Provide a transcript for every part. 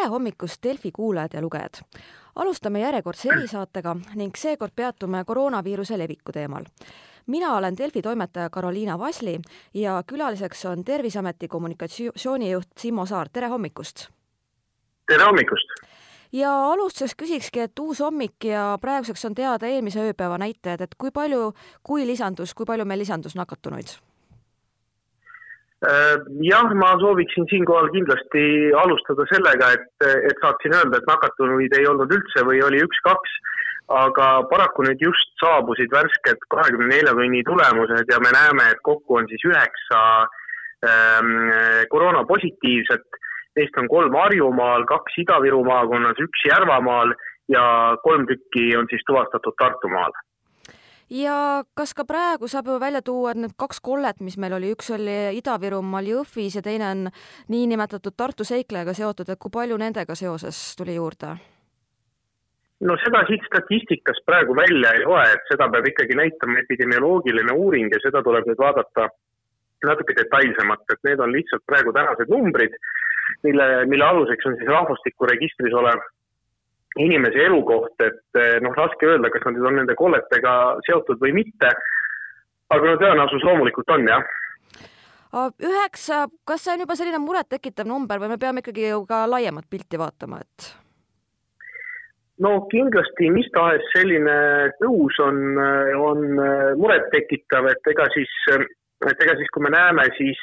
tere hommikust, Delfi kuulajad ja lugejad! alustame järjekordse erisaatega ning seekord peatume koroonaviiruse leviku teemal. mina olen Delfi toimetaja Karoliina Vasli ja külaliseks on Terviseameti kommunikatsioonijuht Simmo Saar, tere hommikust! tere hommikust! ja alustuseks küsikski, et uus hommik ja praeguseks on teada eelmise ööpäeva näitajad, et kui palju, kui lisandus, kui palju meil lisandus nakatunuid? Äh, jah, ma sooviksin siinkohal kindlasti alustada sellega, et, et saaksin öelda, et nakatunuid ei olnud üldse või oli üks-kaks, aga paraku nüüd just saabusid värsked kahekümne nelja tunni tulemused ja me näeme, et kokku on siis üheksa ähm, koroonapositiivset. Neist on kolm Harjumaal, kaks Ida-Viru maakonnas, üks Järvamaal ja kolm tükki on siis tuvastatud Tartumaal ja kas ka praegu saab juba välja tuua, et need kaks kollet, mis meil oli, üks oli Ida-Virumaal Jõhvis ja teine on niinimetatud Tartu seiklejaga seotud, et kui palju nendega seoses tuli juurde? no seda siit statistikast praegu välja ei loe, et seda peab ikkagi näitama epidemioloogiline uuring ja seda tuleb nüüd vaadata natuke detailsemalt, et need on lihtsalt praegu tänased numbrid, mille, mille aluseks on siis rahvastikuregistris olev inimese elukoht, et eh, noh, raske öelda, kas nad on nende kolletega seotud või mitte. aga no tõenäosus loomulikult on, jah üheksa, kas see on juba selline murettekitav number või me peame ikkagi ju ka laiemat pilti vaatama, et? no kindlasti mis tahes selline tõus on, on murettekitav, et ega siis, et ega siis, kui me näeme, siis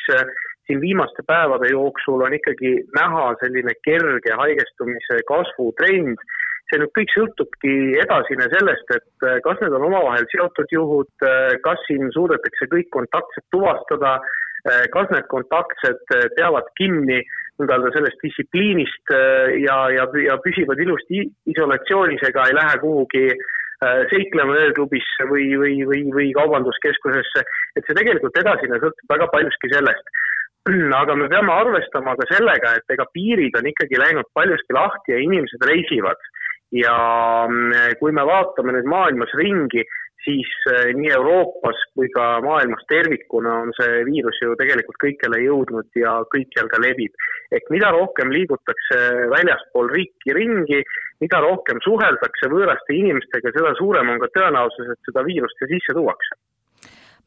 siin viimaste päevade jooksul on ikkagi näha selline kerge haigestumise kasvutrend. see nüüd kõik sõltubki edasine sellest, et eh, kas need on omavahel seotud juhud, eh, kas siin suudetakse kõik kontaktsed tuvastada, eh, kas need kontaktsed peavad kinni nii-öelda sellest distsipliinist ja, ja, ja püsivad ilusti isolatsioonis ega ei lähe kuhugi seiklema ööklubisse või, või, või, või kaubanduskeskusesse, et see tegelikult edasine sõltub väga paljuski sellest aga me peame arvestama ka sellega, et ega piirid on ikkagi läinud paljuski lahti ja inimesed reisivad. ja mm, kui me vaatame nüüd maailmas ringi, siis eh, nii Euroopas kui ka maailmas tervikuna on see viirus ju tegelikult kõikjale jõudnud ja kõikjal ka levib. ehk mida rohkem liigutakse väljaspool riiki ringi, mida rohkem suheldakse võõraste inimestega, seda suurem on ka tõenäosus, et seda viirust siia sisse tuuakse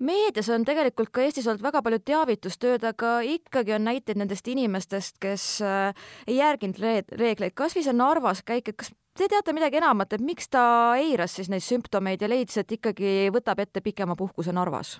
meedias on tegelikult ka Eestis olnud väga palju teavitustööd, aga ikkagi on näiteid nendest inimestest, kes äh, ei järginud reegleid, kas või see Narvas käik, et kas te teate midagi enamat, et miks ta eiras siis neid sümptomeid ja leidis, et ikkagi võtab ette pikema puhkuse Narvas?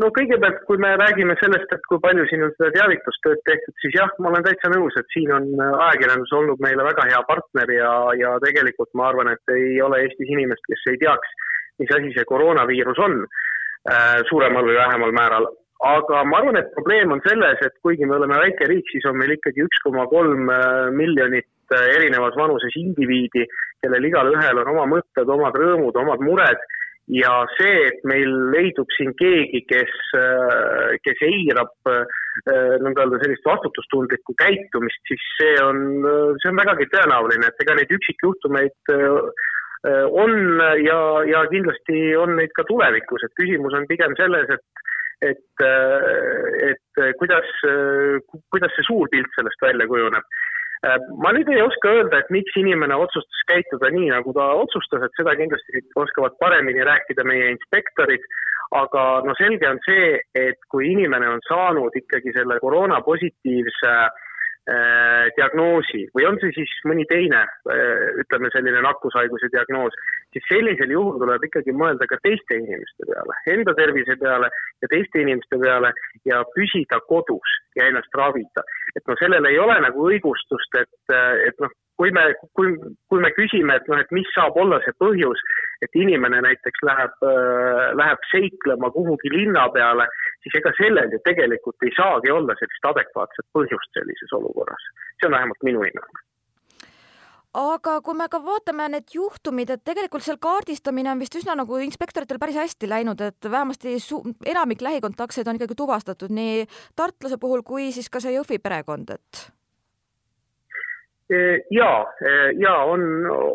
no kõigepealt, kui me räägime sellest, et kui palju siin on seda teavitustööd tehtud, siis jah, ma olen täitsa nõus, et siin on äh, ajakirjandus olnud meile väga hea partner ja, ja tegelikult ma arvan, et ei ole Eestis inimest, kes ei teaks mis asi see koroonaviirus on äh, suuremal või vähemal määral. aga ma arvan, et probleem on selles, et kuigi me oleme väike riik, siis on meil ikkagi üks koma kolm äh, miljonit äh, erinevas vanuses indiviidi, kellel igalühel on oma mõtted, omad rõõmud, omad mured ja see, et meil leidub siin keegi, kes, kes eirab nõnda öelda sellist vastutustundlikku käitumist, siis see on, see on vägagi tõenäoline, et ega neid üksikjuhtumeid on ja, ja kindlasti on neid ka tulevikus, et küsimus on pigem selles, et et, äh, et kuidas, kuidas see suur pilt sellest välja kujuneb. Äh, ma nüüd ei oska öelda, et miks inimene otsustas käituda nii, nagu ta otsustas, et seda kindlasti oskavad paremini rääkida meie inspektorid, aga no selge on see, et kui inimene on saanud ikkagi selle koroonapositiivse äh, Äh, diagnoosi või on see siis mõni teine, äh, ütleme selline nakkushaiguse diagnoos, siis sellisel juhul tuleb ikkagi mõelda ka teiste inimeste peale, enda tervise peale ja teiste inimeste peale ja püsida kodus ja ennast ravida. et noh, sellel ei ole nagu õigustust, et, et noh, kui me, kui, kui me küsime, et noh, et mis saab olla see põhjus, et inimene näiteks läheb, läheb seiklema kuhugi linna peale siis ega sellel ju tegelikult ei saagi olla sellist adekvaatset põhjust sellises olukorras. see on vähemalt minu hinnang aga kui me ka vaatame need juhtumid, et tegelikult seal kaardistamine on vist üsna nagu inspektoritel päris hästi läinud, et vähemasti enamik lähikontaktseid on ikkagi tuvastatud nii tartlase puhul kui siis ka see Jõhvi perekond, et? Ja, e, ja on,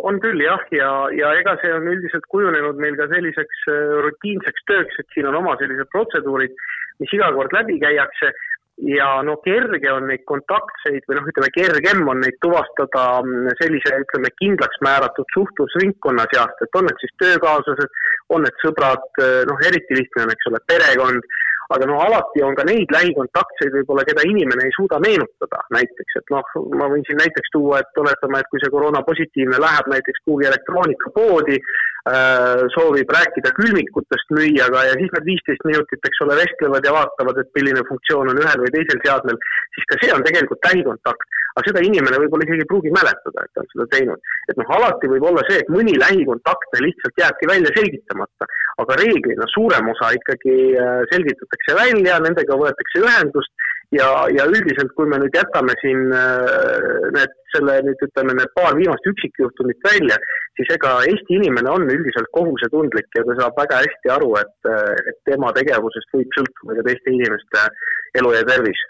on küll jah, ja, ja ega see on üldiselt kujunenud meil ka selliseks e, rutiinseks tööks, et siin on oma sellised protseduurid mis iga kord läbi käiakse ja no kerge on neid kontaktseid või noh, ütleme kergem on neid tuvastada mm, sellise, ütleme kindlaks määratud suhtlusringkonna seast, et on need siis töökaaslased, on need sõbrad, noh eriti lihtne on, eks ole, perekond, aga no alati on ka neid lähikontaktseid võib-olla, keda inimene ei suuda meenutada näiteks, et noh, ma võin siin näiteks tuua, et oletame, et kui see koroonapositiivne läheb näiteks kuhugi elektroonikapoodi, soovib rääkida külmikutest müüjaga ja siis nad viisteist minutit, eks ole, vestlevad ja vaatavad, et milline funktsioon on ühel või teisel seadmel, siis ka see on tegelikult lähikontakt. aga seda inimene võib-olla isegi ei pruugi mäletada, et ta on seda teinud. et noh, alati võib olla see, et mõni lähikontaktne lihtsalt jääbki välja selgitamata, aga reeglina suurem osa ikkagi äh, selgitatakse välja, nendega võetakse ühendust ja, ja üldiselt, kui me nüüd jätame siin äh, need, selle nüüd ütleme, need paar viimast üksikjuhtumit välja, siis ega Eesti inimene on üldiselt kohusetundlik ja ta saab väga hästi aru, et, et tema tegevusest võib sõltuda ka teiste inimeste elu ja tervis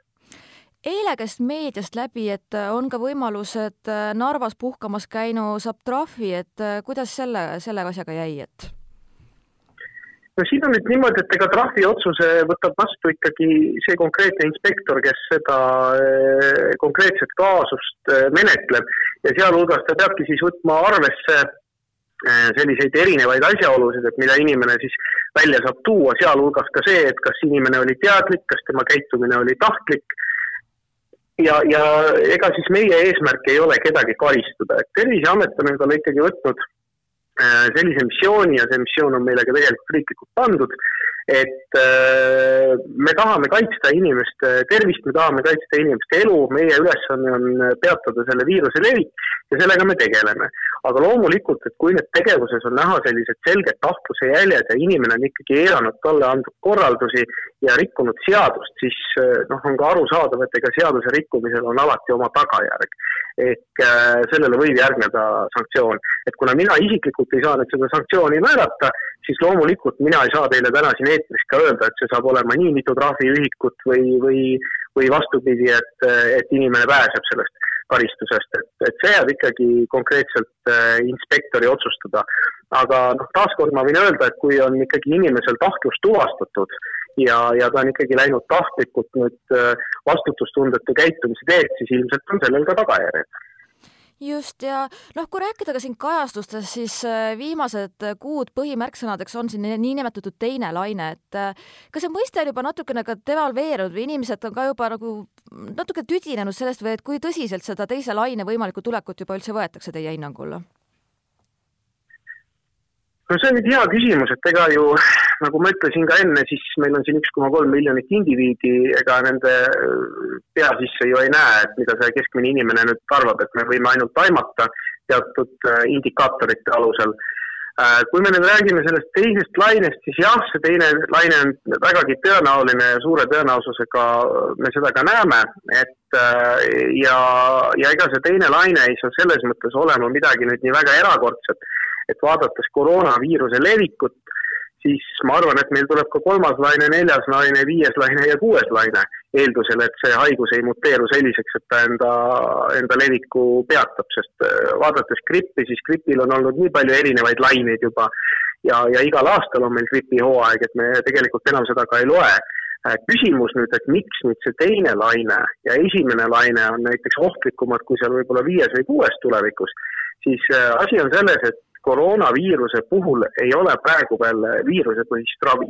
eile käis meediast läbi, et on ka võimalus, et Narvas puhkamas käinu saab trahvi, et kuidas selle, selle asjaga jäi, et? No siin on nüüd niimoodi, et ega trahviotsuse võtab vastu ikkagi see konkreetne inspektor, kes seda eh, konkreetset kaasust eh, menetleb. Ja sealhulgas ta peabki siis võtma arvesse eh, selliseid erinevaid asjaolusid, et mida inimene siis välja saab tuua, sealhulgas ka see, et kas inimene oli teadlik, kas tema käitumine oli tahtlik. Ja, ja ega siis meie eesmärk ei ole kedagi karistada, et Terviseamet on endale ikkagi võtnud sellise missiooni ja see missioon on meile ka tegelikult riiklikult pandud, et äh, me tahame kaitsta inimeste tervist, me tahame kaitsta inimeste elu, meie ülesanne on peatada selle viiruse levik ja sellega me tegeleme. aga loomulikult, et kui nüüd tegevuses on näha sellised selged tahtluse jäljed ja inimene on ikkagi eiranud talle antud korraldusi ja rikkunud seadust, siis äh, noh, on ka arusaadav, et ega seaduse rikkumisel on alati oma tagajärg ehk äh, sellele võib järgneda sanktsioon. et kuna mina isiklikult ei saa nüüd seda sanktsiooni määrata, siis loomulikult mina ei saa teile täna siin eetris ka öelda, et see saab olema nii mitu trahviühikut või, või, või vastupidi, et, et inimene pääseb sellest karistusest, et, et see jääb ikkagi konkreetselt äh, inspektori otsustada. aga noh, taaskord ma võin öelda, et kui on ikkagi inimesel tahtlus tuvastatud ja, ja ta on ikkagi läinud tahtlikult nüüd äh, vastutustundetu käitumise teed, siis ilmselt on sellel ka tagajärjed just ja noh, kui rääkida ka siin kajastustest, siis äh, viimased kuud põhimärksõnadeks on siin niinimetatud teine laine, et äh, kas see mõiste on juba natukene ka devalveerunud või inimesed on ka juba nagu natuke tüdinenud sellest või et kui tõsiselt seda teise laine võimalikku tulekut juba üldse võetakse teie hinnangul? No see on nüüd hea küsimus, et ega ju nagu ma ütlesin ka enne, siis meil on siin üks koma kolm miljonit indiviidi, ega nende äh, pea sisse ju ei näe, et mida see keskmine inimene nüüd arvab, et me võime ainult aimata teatud äh, indikaatorite alusel. Äh, kui me nüüd räägime sellest teisest lainest, siis jah, see teine laine on vägagi tõenäoline ja suure tõenäosusega me seda ka näeme, et ja, ja ega see teine laine ei saa selles mõttes olema midagi nüüd nii väga erakordset et vaadates koroonaviiruse levikut, siis ma arvan, et meil tuleb ka kolmas laine, neljas laine, viies laine ja kuues laine, eeldusel, et see haigus ei muteeru selliseks, et ta enda, enda leviku peatab, sest äh, vaadates grippi, siis gripil on olnud nii palju erinevaid laineid juba ja, ja igal aastal on meil gripihooaeg, et me tegelikult enam seda ka ei loe. Äh, küsimus nüüd, et miks nüüd see teine laine ja esimene laine on näiteks ohtlikumad kui seal võib-olla viies või kuues tulevikus, siis äh, asi on selles, et koroonaviiruse puhul ei ole praegu veel viirusepõhist ravi.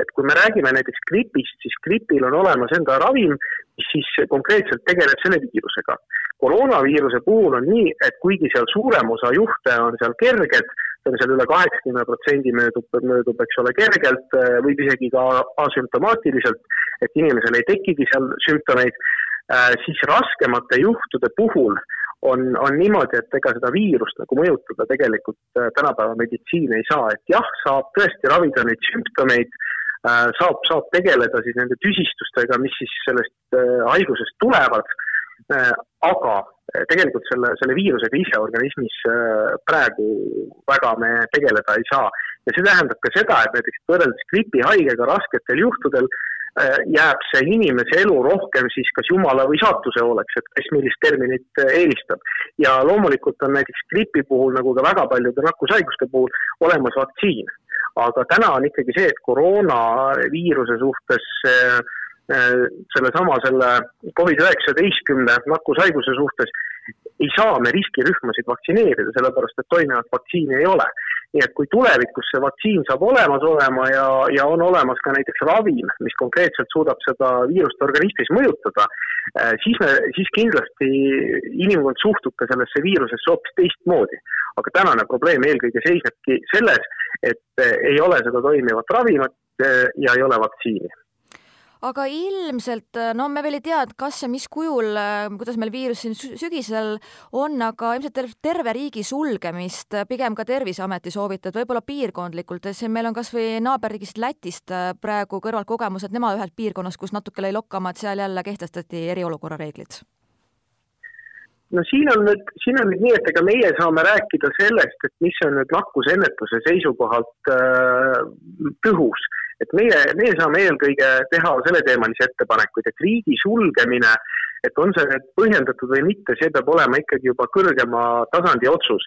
et kui me räägime näiteks gripist, siis gripil on olemas enda ravim, mis siis konkreetselt tegeleb selle viirusega. koroonaviiruse puhul on nii, et kuigi seal suurem osa juhte on seal kerged, see on seal üle kaheksakümne protsendi möödub, möödub, eks ole, kergelt, võib isegi ka asümptomaatiliselt, et inimesel ei tekigi seal sümptomeid, siis raskemate juhtude puhul on, on niimoodi, et ega seda viirust nagu mõjutada tegelikult äh, tänapäeva meditsiin ei saa, et jah, saab tõesti ravida neid sümptomeid, äh, saab, saab tegeleda siis nende tüsistustega, mis siis sellest äh, haigusest tulevad, aga tegelikult selle, selle viirusega ise organismis praegu väga me tegeleda ei saa. ja see tähendab ka seda, et näiteks võrreldes gripihaigega rasketel juhtudel Äh, jääb see inimese elu rohkem siis kas jumala või saatuse hooleks, et kes millist terminit äh, eelistab. ja loomulikult on näiteks gripi puhul, nagu ka väga paljude nakkushaiguste puhul, olemas vaktsiin. aga täna on ikkagi see, et koroonaviiruse suhtes äh, sellesama selle Covid-19 nakkushaiguse suhtes ei saa me riskirühmasid vaktsineerida, sellepärast et toimivat vaktsiini ei ole nii et kui tulevikus see vaktsiin saab olemas olema ja, ja on olemas ka näiteks ravim, mis konkreetselt suudab seda viirust organismis mõjutada, eh, siis me, siis kindlasti inimkond suhtub ka sellesse viirusesse hoopis teistmoodi. aga tänane probleem eelkõige seisnebki selles, et eh, ei ole seda toimivat ravimat eh, ja ei ole vaktsiini aga ilmselt, no me veel ei tea, et kas ja mis kujul, kuidas meil viirus siin sügisel on, aga ilmselt terve riigi sulgemist pigem ka Terviseameti soovitud, võib-olla piirkondlikult, siin meil on kas või naaberriigist Lätist praegu kõrvalkogemused, nemad ühelt piirkonnas, kus natuke lõi lokkama, et seal jälle kehtestati eriolukorra reeglid. No siin on nüüd, siin on nüüd nii, et ega meie saame rääkida sellest, et mis on nüüd nakkusennetuse seisukohalt äh, tõhus et meie, meie saame eelkõige teha selleteemalisi ettepanekuid, et riigi sulgemine, et on see nüüd põhjendatud või mitte, see peab olema ikkagi juba kõrgema tasandi otsus.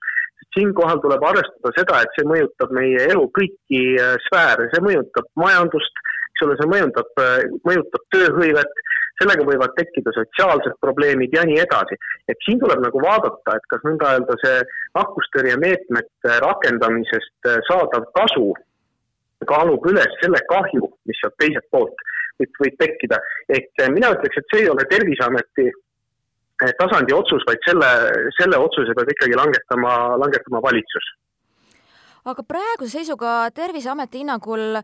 siinkohal tuleb arvestada seda, et see mõjutab meie elu kõiki äh, sfääre, see mõjutab majandust, eks ole, see mõjutab, äh, mõjutab tööhõivet, sellega võivad tekkida sotsiaalsed probleemid ja nii edasi. et siin tuleb nagu vaadata, et kas nõnda öelda see nakkustõrjemeetmete rakendamisest äh, saadav kasu kaalub üles selle kahju, mis sealt teiselt poolt võib, võib tekkida. ehk eh, mina ütleks, et see ei ole Terviseameti eh, tasandi otsus, vaid selle, selle otsuse peab ikkagi langetama, langetama valitsus. aga praeguse seisuga Terviseameti hinnangul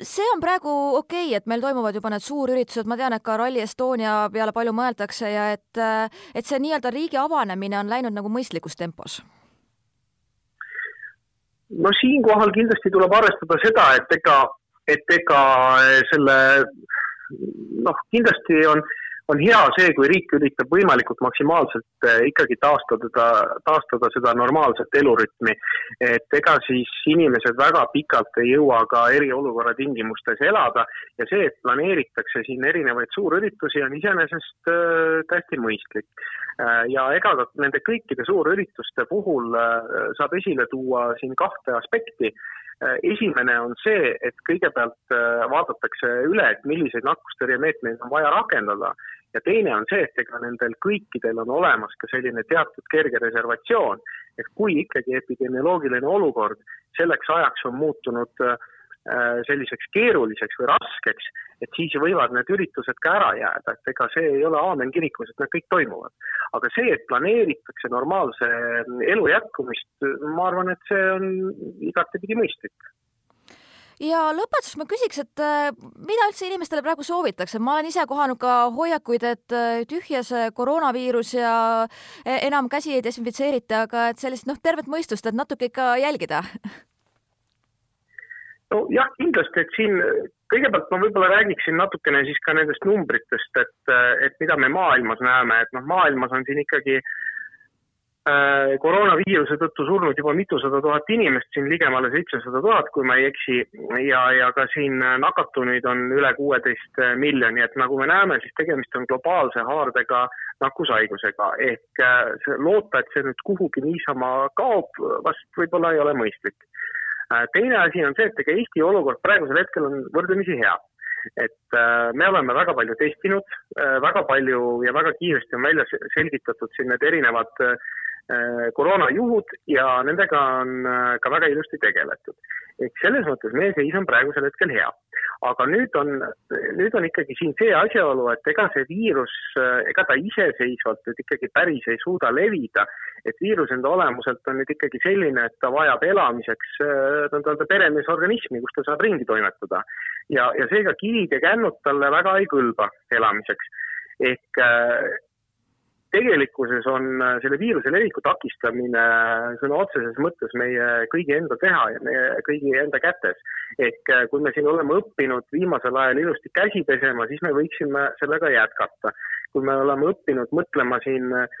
see on praegu okei okay,, et meil toimuvad juba need suurüritused, ma tean, et ka Rally Estonia peale palju mõeldakse ja et, eh, et see nii-öelda riigi avanemine on läinud nagu mõistlikus tempos no siinkohal kindlasti tuleb arvestada seda, et ega, et ega selle noh, kindlasti on on hea see, kui riik üritab võimalikult maksimaalselt eh, ikkagi taastada, taastada seda normaalset elurütmi. et ega siis inimesed väga pikalt ei jõua ka eriolukorra tingimustes elada ja see, et planeeritakse siin erinevaid suurüritusi, on iseenesest äh, täiesti mõistlik. Äh, ja ega ka nende kõikide suurürituste puhul saab esile tuua siin kahte aspekti esimene on see, et kõigepealt vaadatakse üle, et milliseid nakkustõrjemeetmeid on vaja rakendada. Ja teine on see, et ega nendel kõikidel on olemas ka selline teatud kerge reservatsioon, et kui ikkagi epidemioloogiline olukord selleks ajaks on muutunud äh, selliseks keeruliseks või raskeks, et siis võivad need üritused ka ära jääda, et ega see ei ole aamen kirikus, et need kõik toimuvad. aga see, et planeeritakse normaalse elu jätkumist, ma arvan, et see on igatepidi mõistlik ja lõpetuseks ma küsiks, et äh, mida üldse inimestele praegu soovitakse, ma olen ise kohanud ka hoiakuid, et äh, tühja see koroonaviirus ja enam käsi ei desinfitseerita, aga et sellist noh, tervet mõistust, et natuke ikka jälgida. nojah, kindlasti, et siin kõigepealt ma võib-olla räägiksin natukene siis ka nendest numbritest, et, et mida me maailmas näeme, et noh, maailmas on siin ikkagi äh, Äh, koroonaviiruse tõttu surnud juba mitusada tuhat inimest, siin ligemale seitsesada tuhat, kui ma ei eksi, ja, ja ka siin nakatunuid on üle kuueteist miljoni, et nagu me näeme, siis tegemist on globaalse haardega nakkushaigusega, ehk äh, loota, et see nüüd kuhugi niisama kaob, vast võib-olla ei ole mõistlik. Äh, teine asi on see, et ega Eesti olukord praegusel hetkel on võrdlemisi hea. Et me oleme väga palju testinud, väga palju ja väga kiiresti on välja selgitatud siin need erinevad Äh, koroonajuhud ja nendega on äh, ka väga ilusti tegeletud. ehk selles mõttes meie seis on praegusel hetkel hea. aga nüüd on, nüüd on ikkagi siin see asjaolu, et ega see viirus, äh, ega ta iseseisvalt nüüd ikkagi päris ei suuda levida, et viirus enda olemuselt on nüüd ikkagi selline, et ta vajab elamiseks nõnda-öelda peremeesorganismi, kus ta saab ringi toimetada. ja, ja seega kivid ja kännud talle väga ei kõlba elamiseks ehk tegelikkuses on äh, selle viiruse leviku takistamine äh, sõna otseses mõttes meie kõigi enda teha ja meie kõigi enda kätes. ehk äh, kui me siin oleme õppinud viimasel ajal ilusti käsi pesema, siis me võiksime sellega jätkata. Kui me oleme õppinud mõtlema siin äh,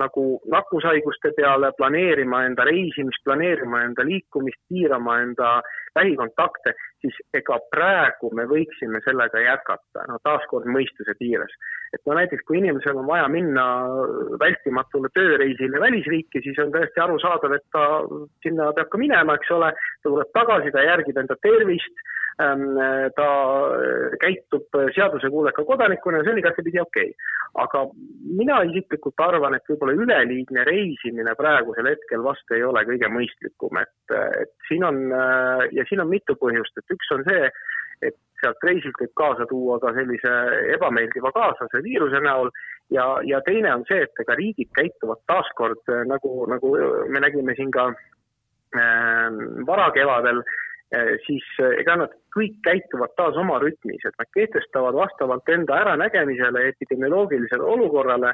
nagu nakkushaiguste peale, planeerima enda reisimist, planeerima enda liikumist, piirama enda lähikontakte, siis ega praegu me võiksime sellega jätkata, no taaskord mõistuse piires. et no näiteks, kui inimesel on vaja minna vältimatule tööreisile välisriiki, siis on täiesti arusaadav, et ta sinna peab ka minema, eks ole, ta tuleb tagasi, ta järgib enda tervist, ta käitub seadusekuuleka kodanikuna ja see on igatepidi okei okay. aga mina isiklikult arvan, et võib-olla üleliigne reisimine praegusel hetkel vast ei ole kõige mõistlikum, et, et siin on ja siin on mitu põhjust, et üks on see, et sealt reisilt võib kaasa tuua ka sellise ebameeldiva kaaslase viiruse näol ja, ja teine on see, et ega riigid käituvad taaskord nagu, nagu me nägime siin ka äh, varakevadel äh,, siis ega nad kõik käituvad taas oma rütmis, et nad kehtestavad vastavalt enda äranägemisele, epidemioloogilisele olukorrale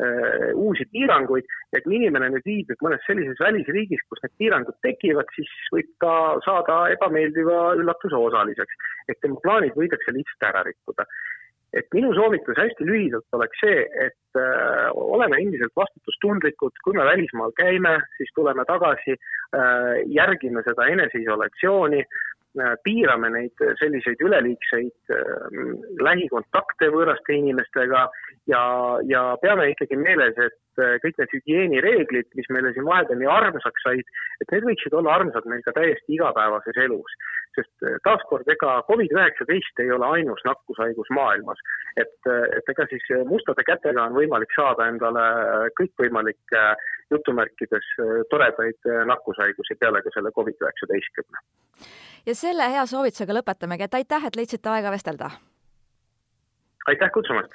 Äh, uusi piiranguid ja kui inimene nüüd viibib mõnes sellises välisriigis, kus need piirangud tekivad, siis võib ta saada ebameeldiva üllatuse osaliseks. et tema plaanid võidakse lihtsalt ära rikkuda. Et minu soovitus hästi lühidalt oleks see, et äh, oleme endiselt vastutustundlikud, kui me välismaal käime, siis tuleme tagasi äh,, järgime seda eneseisolatsiooni piirame neid selliseid üleliigseid äh, lähikontakte võõraste inimestega ja, ja peame ikkagi meeles, et äh, kõik need hügieenireeglid, mis meile siin vahepeal nii armsaks said, et need võiksid olla armsad meil ka täiesti igapäevases elus. sest äh, taaskord, ega Covid-19 ei ole ainus nakkushaigus maailmas. et, äh, et ega siis mustade kätega on võimalik saada endale kõikvõimalikke jutumärkides toredaid nakkushaigusi peale ka selle Covid-19. Ja selle hea soovitusega lõpetamegi, et aitäh, et leidsite aega vestelda! aitäh kutsumast!